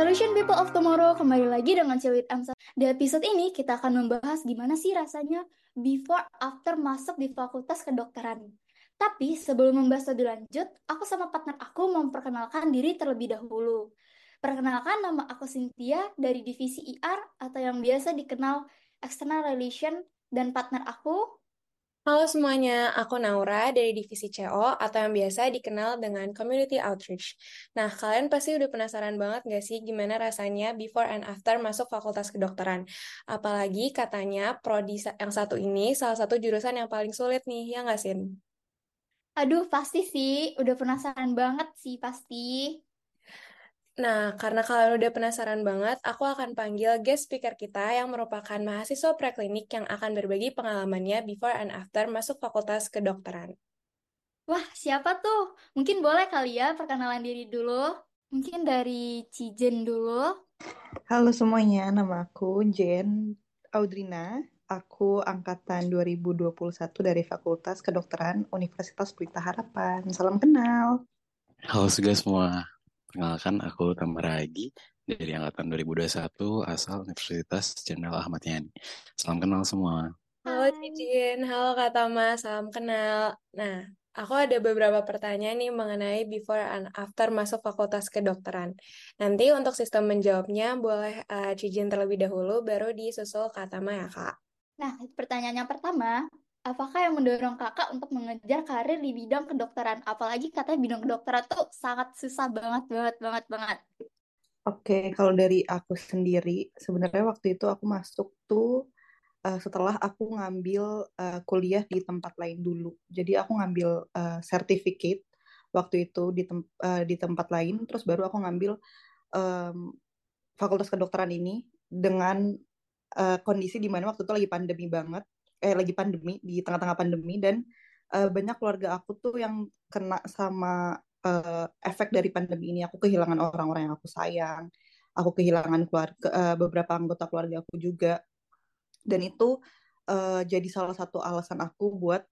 Solution People of Tomorrow kembali lagi dengan Cewit M1. Di episode ini kita akan membahas gimana sih rasanya before after masuk di fakultas kedokteran. Tapi sebelum membahas lebih lanjut, aku sama partner aku memperkenalkan diri terlebih dahulu. Perkenalkan nama aku Cynthia dari divisi IR atau yang biasa dikenal External Relation dan partner aku Halo semuanya, aku Naura dari Divisi CO atau yang biasa dikenal dengan Community Outreach. Nah, kalian pasti udah penasaran banget gak sih gimana rasanya before and after masuk fakultas kedokteran? Apalagi katanya prodi yang satu ini salah satu jurusan yang paling sulit nih, ya nggak Sin? Aduh, pasti sih. Udah penasaran banget sih, pasti. Nah, karena kalian udah penasaran banget, aku akan panggil guest speaker kita yang merupakan mahasiswa preklinik yang akan berbagi pengalamannya before and after masuk fakultas kedokteran. Wah, siapa tuh? Mungkin boleh kali ya perkenalan diri dulu. Mungkin dari Cijen dulu. Halo semuanya, nama aku Jen Audrina. Aku angkatan 2021 dari Fakultas Kedokteran Universitas Pelita Harapan. Salam kenal. Halo juga semua. Perkenalkan, aku Tamara Agi dari Angkatan 2021 asal Universitas Jenderal Ahmad Yani. Salam kenal semua. Halo Cicin, halo Kak Tama, salam kenal. Nah, aku ada beberapa pertanyaan nih mengenai before and after masuk fakultas kedokteran. Nanti untuk sistem menjawabnya boleh uh, Cicin terlebih dahulu, baru disusul Kak Tama ya Kak. Nah, pertanyaan yang pertama, apakah yang mendorong kakak untuk mengejar karir di bidang kedokteran? Apalagi katanya bidang kedokteran tuh sangat susah banget, banget, banget, banget. Oke, kalau dari aku sendiri, sebenarnya waktu itu aku masuk tuh uh, setelah aku ngambil uh, kuliah di tempat lain dulu. Jadi aku ngambil uh, certificate waktu itu di, tem uh, di tempat lain, terus baru aku ngambil um, fakultas kedokteran ini dengan uh, kondisi di mana waktu itu lagi pandemi banget eh lagi pandemi di tengah-tengah pandemi dan uh, banyak keluarga aku tuh yang kena sama uh, efek dari pandemi ini. Aku kehilangan orang-orang yang aku sayang aku kehilangan keluarga uh, beberapa anggota keluarga aku juga. Dan itu uh, jadi salah satu alasan aku buat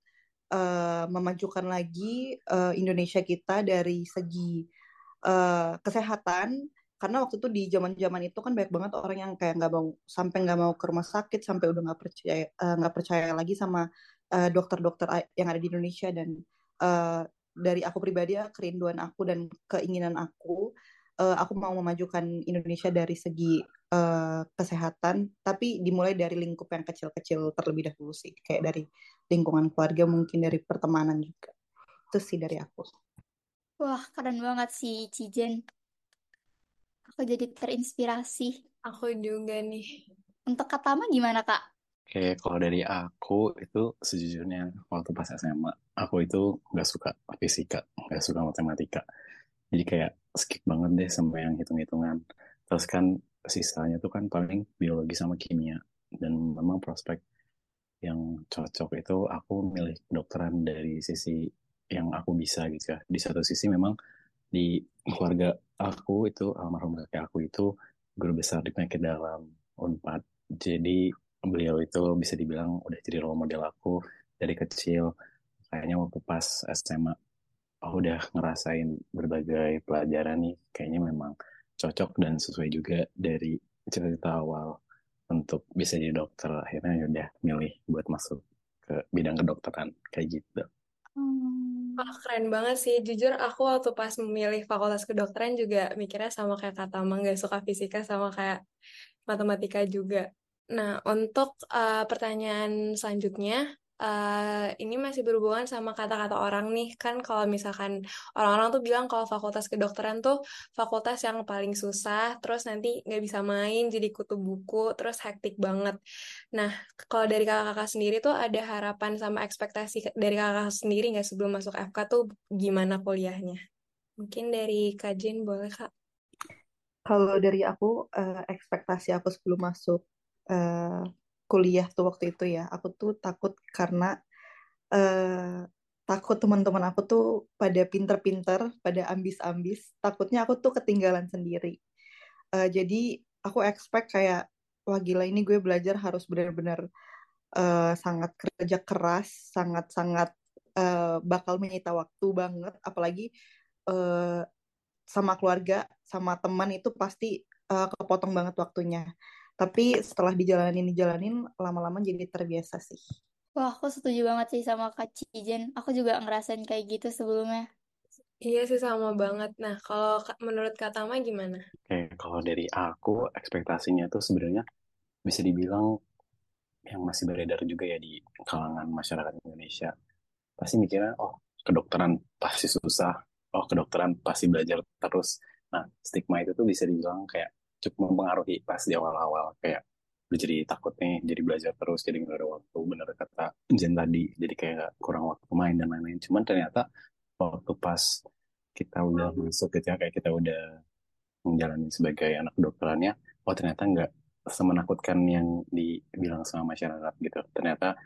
uh, memajukan lagi uh, Indonesia kita dari segi uh, kesehatan karena waktu itu di zaman zaman itu kan banyak banget orang yang kayak nggak mau sampai nggak mau ke rumah sakit sampai udah nggak percaya eh, nggak uh, percaya lagi sama eh, dokter-dokter uh, yang ada di Indonesia. Dan uh, dari aku pribadi ya kerinduan aku dan keinginan aku uh, aku mau memajukan Indonesia dari segi uh, kesehatan. Tapi dimulai dari lingkup yang kecil-kecil terlebih dahulu sih. Kayak dari lingkungan keluarga mungkin dari pertemanan juga. Itu sih dari aku. Wah keren banget sih Cijen Aku jadi terinspirasi. Aku juga nih. Untuk Kak Tama gimana Kak? Oke, kalau dari aku itu sejujurnya waktu pas SMA, aku itu nggak suka fisika, nggak suka matematika. Jadi kayak skip banget deh sama yang hitung-hitungan. Terus kan sisanya tuh kan paling biologi sama kimia. Dan memang prospek yang cocok itu aku milih kedokteran dari sisi yang aku bisa gitu ya. Di satu sisi memang di keluarga aku itu almarhum kakek aku itu guru besar di penyakit dalam Unpad. Jadi beliau itu bisa dibilang udah jadi role model aku dari kecil. Kayaknya waktu pas SMA aku udah ngerasain berbagai pelajaran nih. Kayaknya memang cocok dan sesuai juga dari cerita awal untuk bisa jadi dokter. Akhirnya ya udah milih buat masuk ke bidang kedokteran kayak gitu. Wah, keren banget sih. Jujur aku waktu pas memilih fakultas kedokteran juga mikirnya sama kayak kata Mang, gak suka fisika sama kayak matematika juga. Nah, untuk uh, pertanyaan selanjutnya, uh, ini masih berhubungan sama kata-kata orang nih. Kan kalau misalkan orang-orang tuh bilang kalau fakultas kedokteran tuh fakultas yang paling susah terus nanti nggak bisa main jadi kutu buku terus hektik banget. Nah kalau dari kakak-kakak sendiri tuh ada harapan sama ekspektasi dari kakak sendiri nggak sebelum masuk FK tuh gimana kuliahnya? Mungkin dari kajian boleh kak. Kalau dari aku uh, ekspektasi aku sebelum masuk uh, kuliah tuh waktu itu ya aku tuh takut karena uh, takut teman-teman aku tuh pada pinter-pinter pada ambis-ambis takutnya aku tuh ketinggalan sendiri uh, jadi aku expect kayak wah gila ini gue belajar harus benar-benar uh, sangat kerja keras sangat-sangat uh, bakal menyita waktu banget apalagi uh, sama keluarga, sama teman itu pasti uh, kepotong banget waktunya. Tapi setelah dijalanin dijalanin lama-lama jadi terbiasa sih. Wah, aku setuju banget sih sama Kak Cijen. Aku juga ngerasain kayak gitu sebelumnya. Iya sih sama banget. Nah, kalau menurut Kak Tama gimana? Oke, kalau dari aku ekspektasinya tuh sebenarnya bisa dibilang yang masih beredar juga ya di kalangan masyarakat Indonesia. Pasti mikirnya, oh kedokteran pasti susah, oh kedokteran pasti belajar terus. Nah, stigma itu tuh bisa dibilang kayak cukup mempengaruhi pas di awal-awal. Kayak udah jadi takut nih, jadi belajar terus, jadi nggak ada waktu. Bener kata Jen tadi, jadi kayak kurang waktu main dan lain-lain. Cuman ternyata waktu pas kita udah masuk gitu ya, kayak kita udah menjalani sebagai anak kedokterannya, oh ternyata nggak semenakutkan yang dibilang sama masyarakat gitu. Ternyata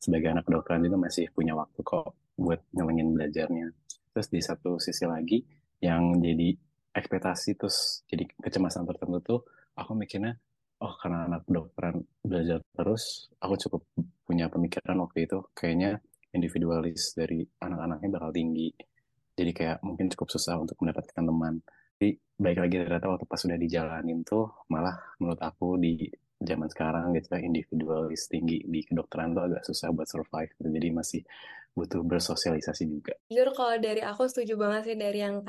sebagai anak kedokteran juga masih punya waktu kok buat ngelengin belajarnya. Terus di satu sisi lagi yang jadi ekspektasi terus jadi kecemasan tertentu tuh aku mikirnya oh karena anak kedokteran belajar terus aku cukup punya pemikiran waktu itu kayaknya individualis dari anak-anaknya bakal tinggi jadi kayak mungkin cukup susah untuk mendapatkan teman tapi baik lagi ternyata waktu pas sudah dijalanin tuh malah menurut aku di zaman sekarang gitu individualis tinggi di kedokteran tuh agak susah buat survive gitu. jadi masih butuh bersosialisasi juga. Jujur kalau dari aku setuju banget sih dari yang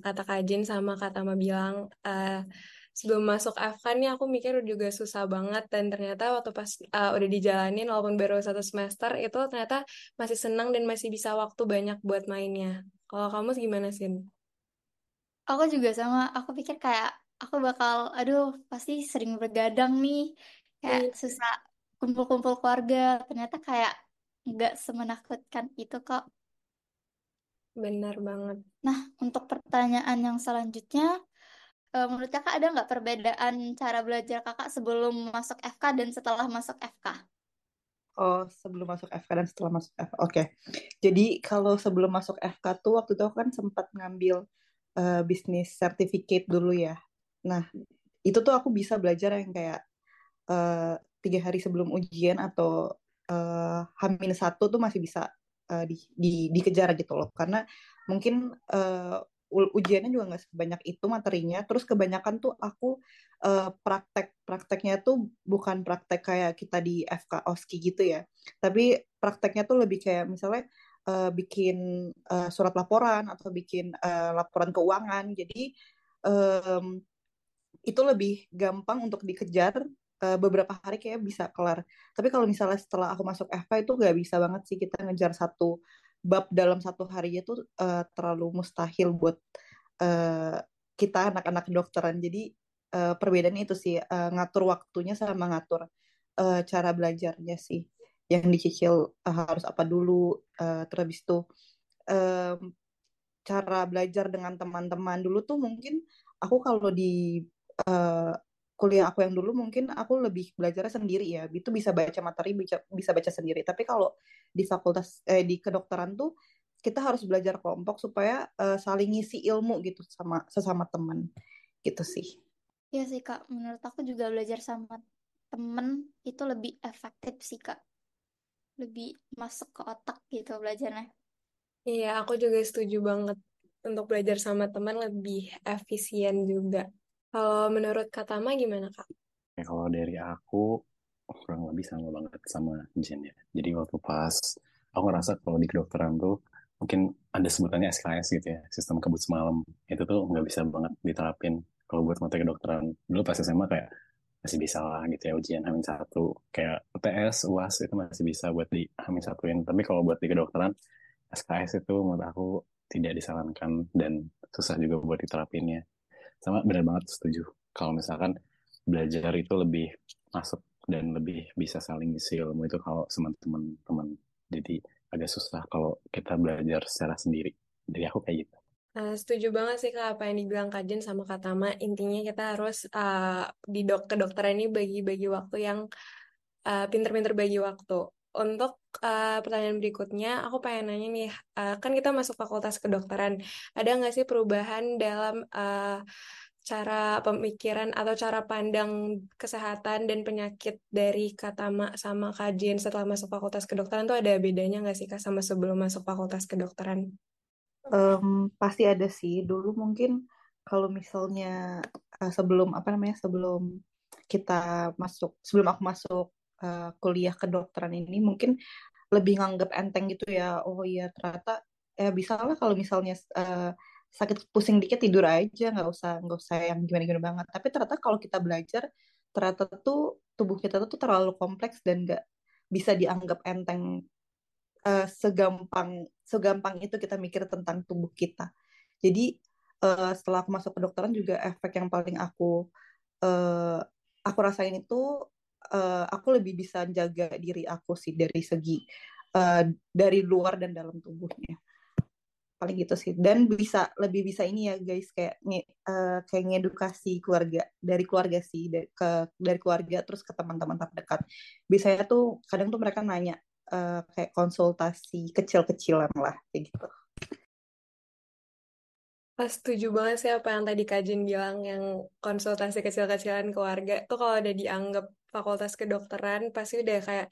kata Kajin sama kata Ma bilang uh, sebelum masuk FK nih aku mikir juga susah banget dan ternyata waktu pas uh, udah dijalanin walaupun baru satu semester itu ternyata masih senang dan masih bisa waktu banyak buat mainnya. Kalau kamu gimana sih? Aku juga sama, aku pikir kayak aku bakal, aduh pasti sering bergadang nih, kayak iya. susah kumpul-kumpul keluarga. Ternyata kayak nggak semenakutkan itu kok. Benar banget. Nah, untuk pertanyaan yang selanjutnya, eh, menurut kakak ada nggak perbedaan cara belajar kakak sebelum masuk FK dan setelah masuk FK? Oh, sebelum masuk FK dan setelah masuk FK. Oke. Okay. Jadi kalau sebelum masuk FK tuh waktu itu aku kan sempat ngambil uh, bisnis certificate dulu ya. Nah, itu tuh aku bisa belajar yang kayak uh, tiga hari sebelum ujian atau uh, hamin satu tuh masih bisa uh, di, di, dikejar gitu loh. Karena mungkin uh, ujiannya juga nggak sebanyak itu materinya. Terus kebanyakan tuh aku uh, praktek prakteknya tuh bukan praktek kayak kita di FK OSKI gitu ya. Tapi prakteknya tuh lebih kayak misalnya uh, bikin uh, surat laporan atau bikin uh, laporan keuangan. Jadi um, itu lebih gampang untuk dikejar uh, beberapa hari kayak bisa kelar. Tapi kalau misalnya setelah aku masuk FK itu nggak bisa banget sih kita ngejar satu bab dalam satu hari itu uh, terlalu mustahil buat uh, kita anak-anak kedokteran. Jadi uh, perbedaannya itu sih uh, ngatur waktunya sama ngatur uh, cara belajarnya sih yang dicicil uh, harus apa dulu uh, terus itu um, cara belajar dengan teman-teman dulu tuh mungkin aku kalau di uh, kuliah aku yang dulu mungkin aku lebih belajarnya sendiri ya. Itu bisa baca materi bisa bisa baca sendiri. Tapi kalau di fakultas eh, di kedokteran tuh kita harus belajar kelompok supaya uh, saling ngisi ilmu gitu sama sesama teman. Gitu sih. Iya sih kak. Menurut aku juga belajar sama temen itu lebih efektif sih kak. Lebih masuk ke otak gitu belajarnya. Iya, aku juga setuju banget. Untuk belajar sama teman lebih efisien juga. Kalau menurut Kak Tama gimana Kak? Ya, kalau dari aku kurang lebih sama banget sama Jen ya. Jadi waktu pas aku ngerasa kalau di kedokteran tuh mungkin ada sebutannya SKS gitu ya, sistem kebut semalam. Itu tuh nggak bisa banget diterapin kalau buat materi kedokteran. Dulu pas SMA kayak masih bisa lah gitu ya ujian hamil satu kayak UTS uas itu masih bisa buat di hamil satuin tapi kalau buat di kedokteran SKS itu menurut aku tidak disarankan dan susah juga buat diterapinnya sama benar banget setuju kalau misalkan belajar itu lebih masuk dan lebih bisa saling isi ilmu itu kalau sama teman-teman jadi agak susah kalau kita belajar secara sendiri jadi aku kayak gitu Uh, setuju banget sih Kak apa yang dibilang Kak Jen sama Kak Tama. Intinya kita harus uh, di dok kedokteran ini bagi-bagi waktu yang uh, pinter-pinter bagi waktu. Untuk uh, pertanyaan berikutnya, aku pengen nanya nih, uh, kan kita masuk fakultas kedokteran, ada nggak sih perubahan dalam uh, cara pemikiran atau cara pandang kesehatan dan penyakit dari Katama sama Kajen setelah masuk fakultas kedokteran tuh ada bedanya nggak sih Kak sama sebelum masuk fakultas kedokteran? um, pasti ada sih dulu mungkin kalau misalnya uh, sebelum apa namanya sebelum kita masuk sebelum aku masuk uh, kuliah kedokteran ini mungkin lebih nganggap enteng gitu ya. Oh iya ternyata ya bisa lah kalau misalnya uh, sakit pusing dikit tidur aja nggak usah nggak usah yang gimana gimana banget. Tapi ternyata kalau kita belajar ternyata tuh tubuh kita tuh terlalu kompleks dan nggak bisa dianggap enteng uh, segampang segampang itu kita mikir tentang tubuh kita. Jadi uh, setelah aku masuk kedokteran juga efek yang paling aku uh, aku rasain itu uh, aku lebih bisa jaga diri aku sih dari segi uh, dari luar dan dalam tubuhnya. Paling gitu sih. Dan bisa lebih bisa ini ya guys kayak uh, kayak ngedukasi keluarga dari keluarga sih dari, ke dari keluarga terus ke teman-teman terdekat. Biasanya tuh kadang tuh mereka nanya uh, kayak konsultasi kecil-kecilan lah kayak gitu. Pas setuju banget sih apa yang tadi Kajin bilang yang konsultasi kecil-kecilan keluarga tuh kalau udah dianggap fakultas kedokteran pasti udah kayak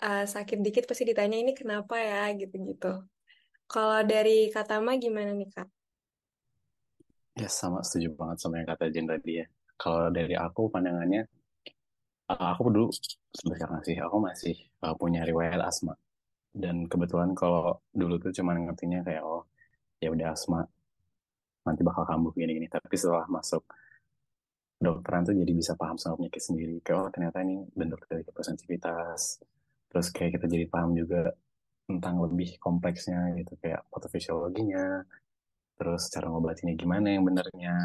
uh, sakit dikit pasti ditanya ini kenapa ya gitu-gitu. Kalau dari kata Ma gimana nih Kak? Ya sama setuju banget sama yang kata Jen tadi ya. Kalau dari aku pandangannya, uh, aku dulu sebenarnya sih aku masih uh, punya riwayat asma. Dan kebetulan kalau dulu tuh cuma ngertinya kayak oh ya udah asma nanti bakal kambuh gini-gini tapi setelah masuk dokteran tuh jadi bisa paham sama penyakit sendiri. Kayak oh ternyata ini bentuk dari hipersensitivitas. Terus kayak kita jadi paham juga tentang lebih kompleksnya gitu kayak patofisiologinya terus cara ngobatinnya gimana yang benernya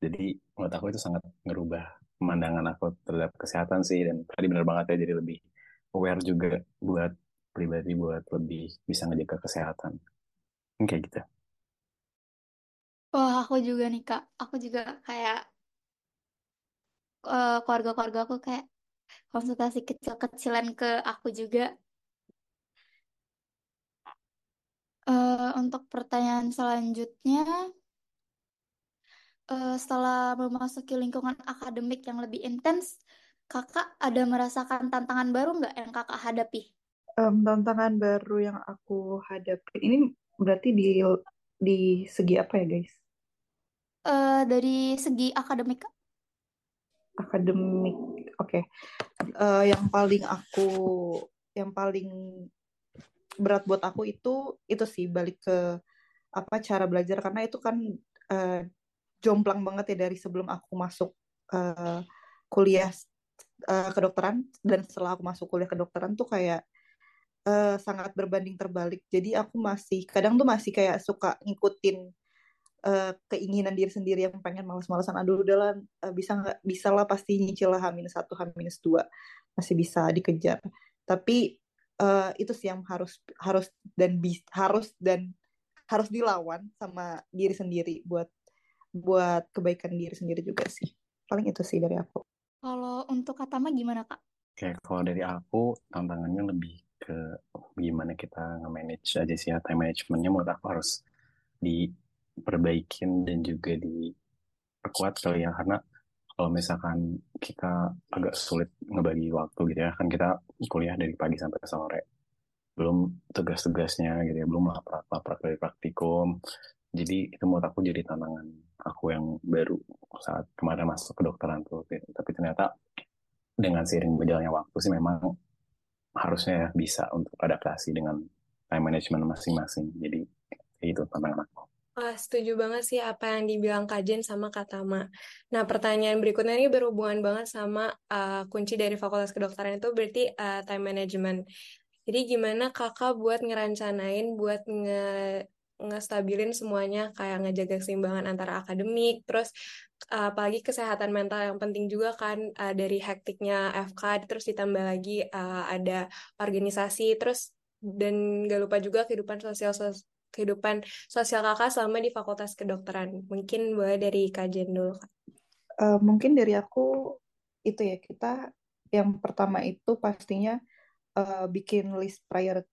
jadi menurut aku itu sangat ngerubah pemandangan aku terhadap kesehatan sih dan tadi bener banget ya jadi lebih aware juga buat pribadi buat lebih bisa ngejaga kesehatan. Kayak gitu. Wah, aku juga nih Kak. Aku juga kayak uh, keluarga-keluarga aku kayak konsultasi kecil-kecilan ke aku juga. Uh, untuk pertanyaan selanjutnya, uh, setelah memasuki lingkungan akademik yang lebih intens, kakak ada merasakan tantangan baru nggak yang kakak hadapi? Um, tantangan baru yang aku hadapi ini berarti di di segi apa ya guys? uh, dari segi akademik akademik. Oke. Okay. uh, eh, yang paling aku yang paling berat buat aku itu itu sih balik ke apa cara belajar. Karena itu kan uh, jomplang banget ya dari sebelum aku masuk uh, kuliah uh, kedokteran. Dan setelah aku masuk kuliah kedokteran tuh kayak uh, sangat berbanding terbalik. Jadi aku masih kadang tuh masih kayak suka ngikutin uh, keinginan diri sendiri yang pengen malas-malasan aduh udah lah uh, bisa nggak? Bisa lah pasti nyicil lah hamin satu hamin dua masih bisa dikejar. Tapi uh, itu sih yang harus harus dan bis, harus dan harus dilawan sama diri sendiri buat buat kebaikan diri sendiri juga sih. Paling itu sih dari aku. Kalau untuk Katama gimana kak? Oke, kalau dari aku tantangannya lebih ke gimana kita nge-manage aja sih ya time managementnya. Menurut aku harus di perbaikin dan juga diperkuat kali ya. Karena kalau misalkan kita agak sulit ngebagi waktu gitu ya kan kita kuliah dari pagi sampai sore. Belum tugas-tugasnya gitu ya belum laprak-laprak dari praktikum. Jadi itu menurut aku jadi tantangan aku yang baru saat kemarin masuk ke dokteran tuh gitu. tapi ternyata dengan seiring berjalannya waktu sih memang harusnya bisa untuk adaptasi dengan time management masing-masing. Jadi itu tantangan aku Wah, setuju banget sih apa yang dibilang Kak Jen sama Kak Tama. Nah, pertanyaan berikutnya ini berhubungan banget sama uh, kunci dari Fakultas Kedokteran itu berarti uh, time management. Jadi gimana kakak buat ngerancanain, buat nge ngestabilin semuanya, kayak ngejaga keseimbangan antara akademik, terus uh, apalagi kesehatan mental yang penting juga kan uh, dari hektiknya FK, terus ditambah lagi uh, ada organisasi, terus dan gak lupa juga kehidupan sosial kehidupan sosial kakak selama di Fakultas Kedokteran? Mungkin boleh dari kajian dulu, Kak. Uh, mungkin dari aku itu ya, kita yang pertama itu pastinya uh, bikin list prior,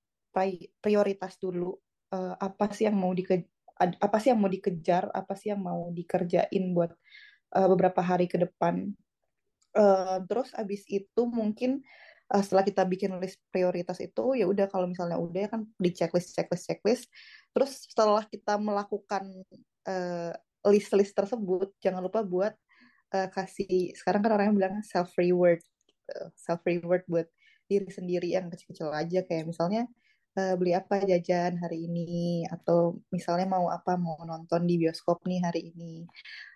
prioritas dulu. Uh, apa sih yang mau dike, apa sih yang mau dikejar, apa sih yang mau dikerjain buat uh, beberapa hari ke depan. Uh, terus abis itu mungkin uh, setelah kita bikin list prioritas itu ya udah kalau misalnya udah ya kan di checklist checklist checklist. Terus setelah kita melakukan uh, list-list tersebut jangan lupa buat uh, kasih sekarang kan orangnya bilang self reward uh, self reward buat diri sendiri yang kecil-kecil aja. Kayak misalnya uh, beli apa jajan hari ini? Atau misalnya mau apa mau nonton di bioskop nih hari ini.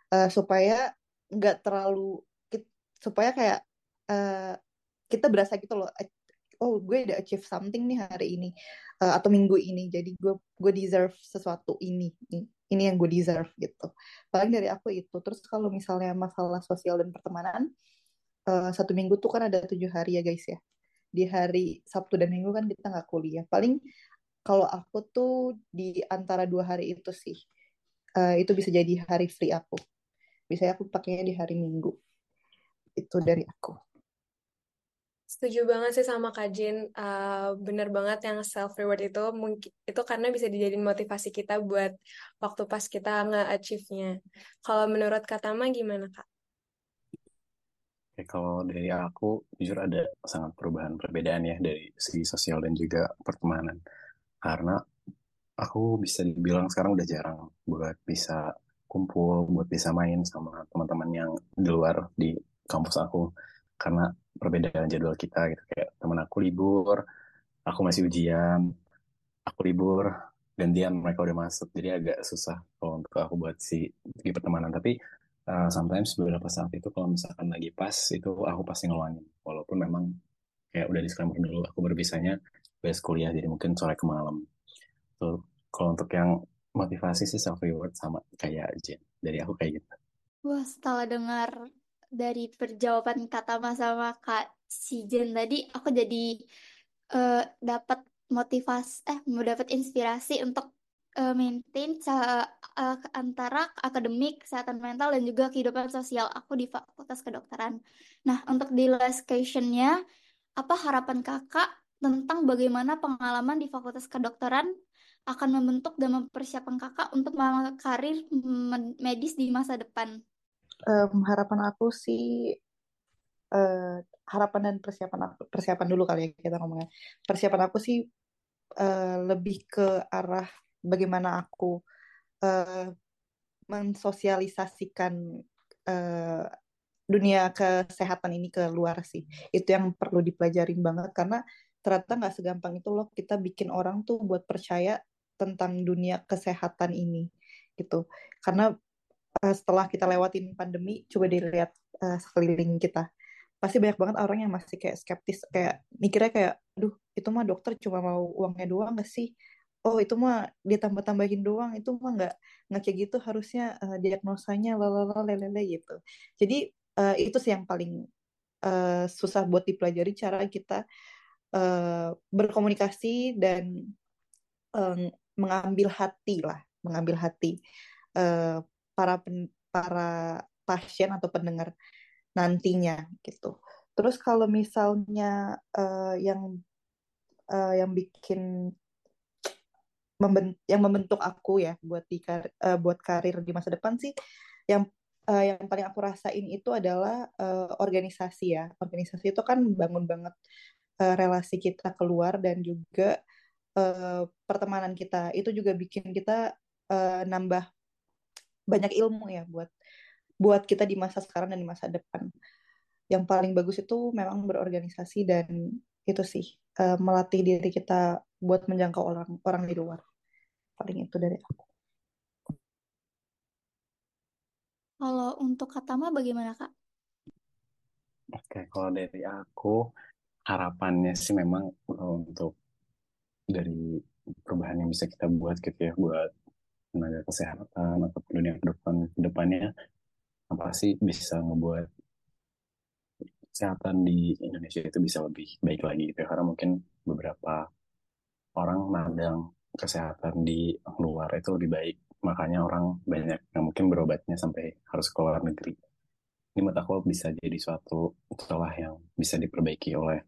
Uh, supaya nggak terlalu supaya kayak uh, kita berasa gitu loh oh gue udah achieve something nih hari ini uh, atau minggu ini. Jadi gue gue deserve sesuatu ini ini yang gue deserve gitu. Paling dari aku itu. Terus kalau misalnya masalah sosial dan pertemanan uh, satu minggu tuh kan ada tujuh hari ya guys ya. Di hari Sabtu dan Minggu kan kita nggak kuliah. Paling kalau aku tuh di antara dua hari itu sih uh, itu bisa jadi hari free aku. Bisa aku pakainya di hari Minggu. Itu dari aku Setuju banget sih sama Kak Jin. Uh, bener banget yang self reward itu mungkin itu karena bisa dijadiin motivasi kita buat waktu pas kita nge-achieve-nya. Kalau menurut Kak Tama gimana Kak? Oke, kalau dari aku jujur ada sangat perubahan perbedaan ya dari segi sosial dan juga pertemanan. Karena aku bisa dibilang sekarang udah jarang buat bisa kumpul, buat bisa main sama teman-teman yang di luar di kampus aku. Karena perbedaan jadwal kita gitu. Kayak teman aku libur aku masih ujian aku libur gantian mereka udah masuk. Jadi agak susah kalau untuk aku buat si di pertemanan. Tapi uh, sometimes beberapa saat itu kalau misalkan lagi pas itu aku pasti ngeluangin. Walaupun memang kayak udah disclaimer dulu aku berpisahnya best kuliah jadi mungkin sore ke malam. So, kalau untuk yang motivasi sih self reward sama kayak Jen. Dari aku kayak gitu. Wah setelah dengar dari perjawaban Kak Tama sama Kak Sijen tadi aku jadi uh, dapat motivasi eh mau dapat inspirasi untuk uh, maintain uh, antara akademik, kesehatan mental dan juga kehidupan sosial aku di Fakultas Kedokteran. Nah, untuk di last questionnya, apa harapan kakak tentang bagaimana pengalaman di Fakultas Kedokteran akan membentuk dan mempersiapkan kakak untuk karir medis di masa depan? Um, harapan aku sih uh, harapan dan persiapan aku persiapan dulu kali ya kita ngomongnya. Persiapan aku sih uh, lebih ke arah bagaimana aku uh, mensosialisasikan uh, dunia kesehatan ini ke luar sih. Itu yang perlu dipelajarin banget karena ternyata nggak segampang itu loh kita bikin orang tuh buat percaya tentang dunia kesehatan ini gitu. Karena uh, setelah kita lewatin pandemi coba dilihat uh, sekeliling kita. Pasti banyak banget orang yang masih kayak skeptis kayak mikirnya kayak aduh itu mah dokter cuma mau uangnya doang gak sih? Oh itu mah ditambah tambahin doang itu mah nggak nggak kayak gitu harusnya uh, diagnosanya lalala lelele gitu. Jadi uh, itu sih yang paling uh, susah buat dipelajari cara kita uh, berkomunikasi dan um, mengambil hati lah mengambil hati uh, para pen, para pasien atau pendengar nantinya gitu. Terus kalau misalnya uh, yang uh, yang bikin membent yang membentuk aku ya buat di uh, buat karir di masa depan sih yang uh, yang paling aku rasain itu adalah uh, organisasi ya. Organisasi itu kan bangun banget uh, relasi kita keluar dan juga uh, pertemanan kita. Itu juga bikin kita uh, nambah banyak ilmu ya buat buat kita di masa sekarang dan di masa depan. Yang paling bagus itu memang berorganisasi dan itu sih uh, melatih diri kita buat menjangkau orang orang di luar. Paling itu dari aku. Kalau untuk Katama bagaimana kak? Oke, kalau dari aku harapannya sih memang untuk dari perubahan yang bisa kita buat gitu ya buat tenaga kesehatan atau dunia ke depan ke depannya apa sih bisa ngebuat kesehatan di Indonesia itu bisa lebih baik lagi gitu ya. karena mungkin beberapa orang mandang kesehatan di luar itu lebih baik makanya orang banyak yang mungkin berobatnya sampai harus ke luar negeri ini menurut aku bisa jadi suatu celah yang bisa diperbaiki oleh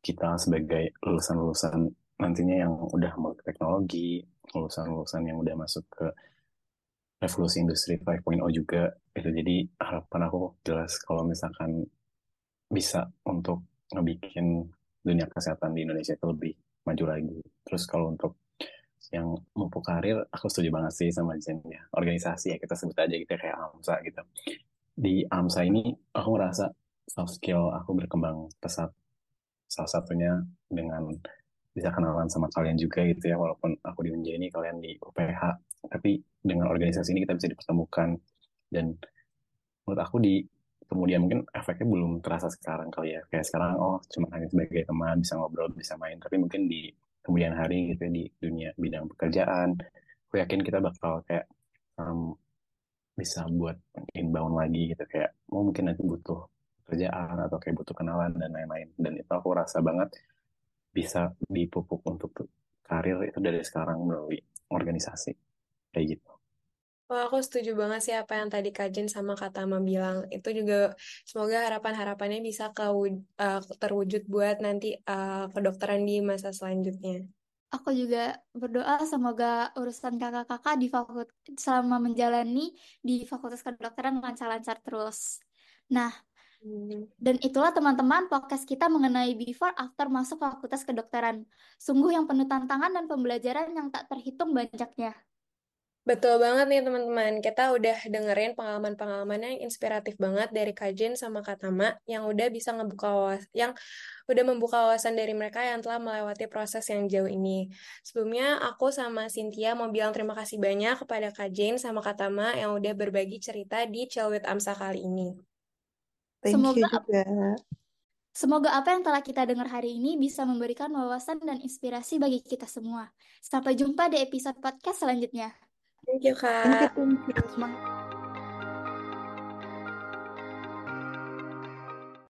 kita sebagai lulusan-lulusan nantinya yang udah melek teknologi lulusan-lulusan yang udah masuk ke revolusi industri 5.0 juga itu jadi harapan aku jelas kalau misalkan bisa untuk ngebikin dunia kesehatan di Indonesia itu lebih maju lagi terus kalau untuk yang memupuk karir, aku setuju banget sih sama Jen ya. Organisasi ya kita sebut aja gitu kayak AMSA gitu. Di AMSA ini aku ngerasa soft skill aku berkembang pesat. Salah satunya dengan bisa kenalan sama kalian juga gitu ya, walaupun aku di Unja kalian di UPH. Tapi dengan organisasi ini kita bisa dipertemukan. Dan menurut aku di kemudian mungkin efeknya belum terasa sekarang kali ya. Kayak sekarang oh cuma hanya sebagai teman bisa ngobrol bisa main. Tapi mungkin di kemudian hari gitu ya, di dunia bidang pekerjaan aku yakin kita bakal kayak um, bisa buat inbound lagi gitu. Kayak mau oh, mungkin nanti butuh kerjaan atau kayak butuh kenalan dan lain-lain. Dan itu aku rasa banget bisa dipupuk untuk karir itu dari sekarang melalui organisasi kayak gitu Wah, aku setuju banget sih apa yang tadi Kajin sama Kak Tama bilang. Itu juga semoga harapan-harapannya bisa ke, uh, terwujud buat nanti uh, kedokteran di masa selanjutnya. Aku juga berdoa semoga urusan kakak-kakak di fakultas selama menjalani di Fakultas Kedokteran lancar-lancar terus. Nah. Dan itulah teman-teman podcast kita mengenai before after masuk Fakultas Kedokteran. Sungguh yang penuh tantangan dan pembelajaran yang tak terhitung banyaknya. Betul banget nih teman-teman. Kita udah dengerin pengalaman-pengalaman yang inspiratif banget dari Kajin sama Katama yang udah bisa ngebuka wawas yang udah membuka wawasan dari mereka yang telah melewati proses yang jauh ini. Sebelumnya aku sama Cynthia mau bilang terima kasih banyak kepada Kajin sama Katama yang udah berbagi cerita di Chelwit Amsa kali ini. Thank Semoga you juga. Semoga apa yang telah kita dengar hari ini bisa memberikan wawasan dan inspirasi bagi kita semua. Sampai jumpa di episode podcast selanjutnya. Thank you, Kak. Thank you, thank you.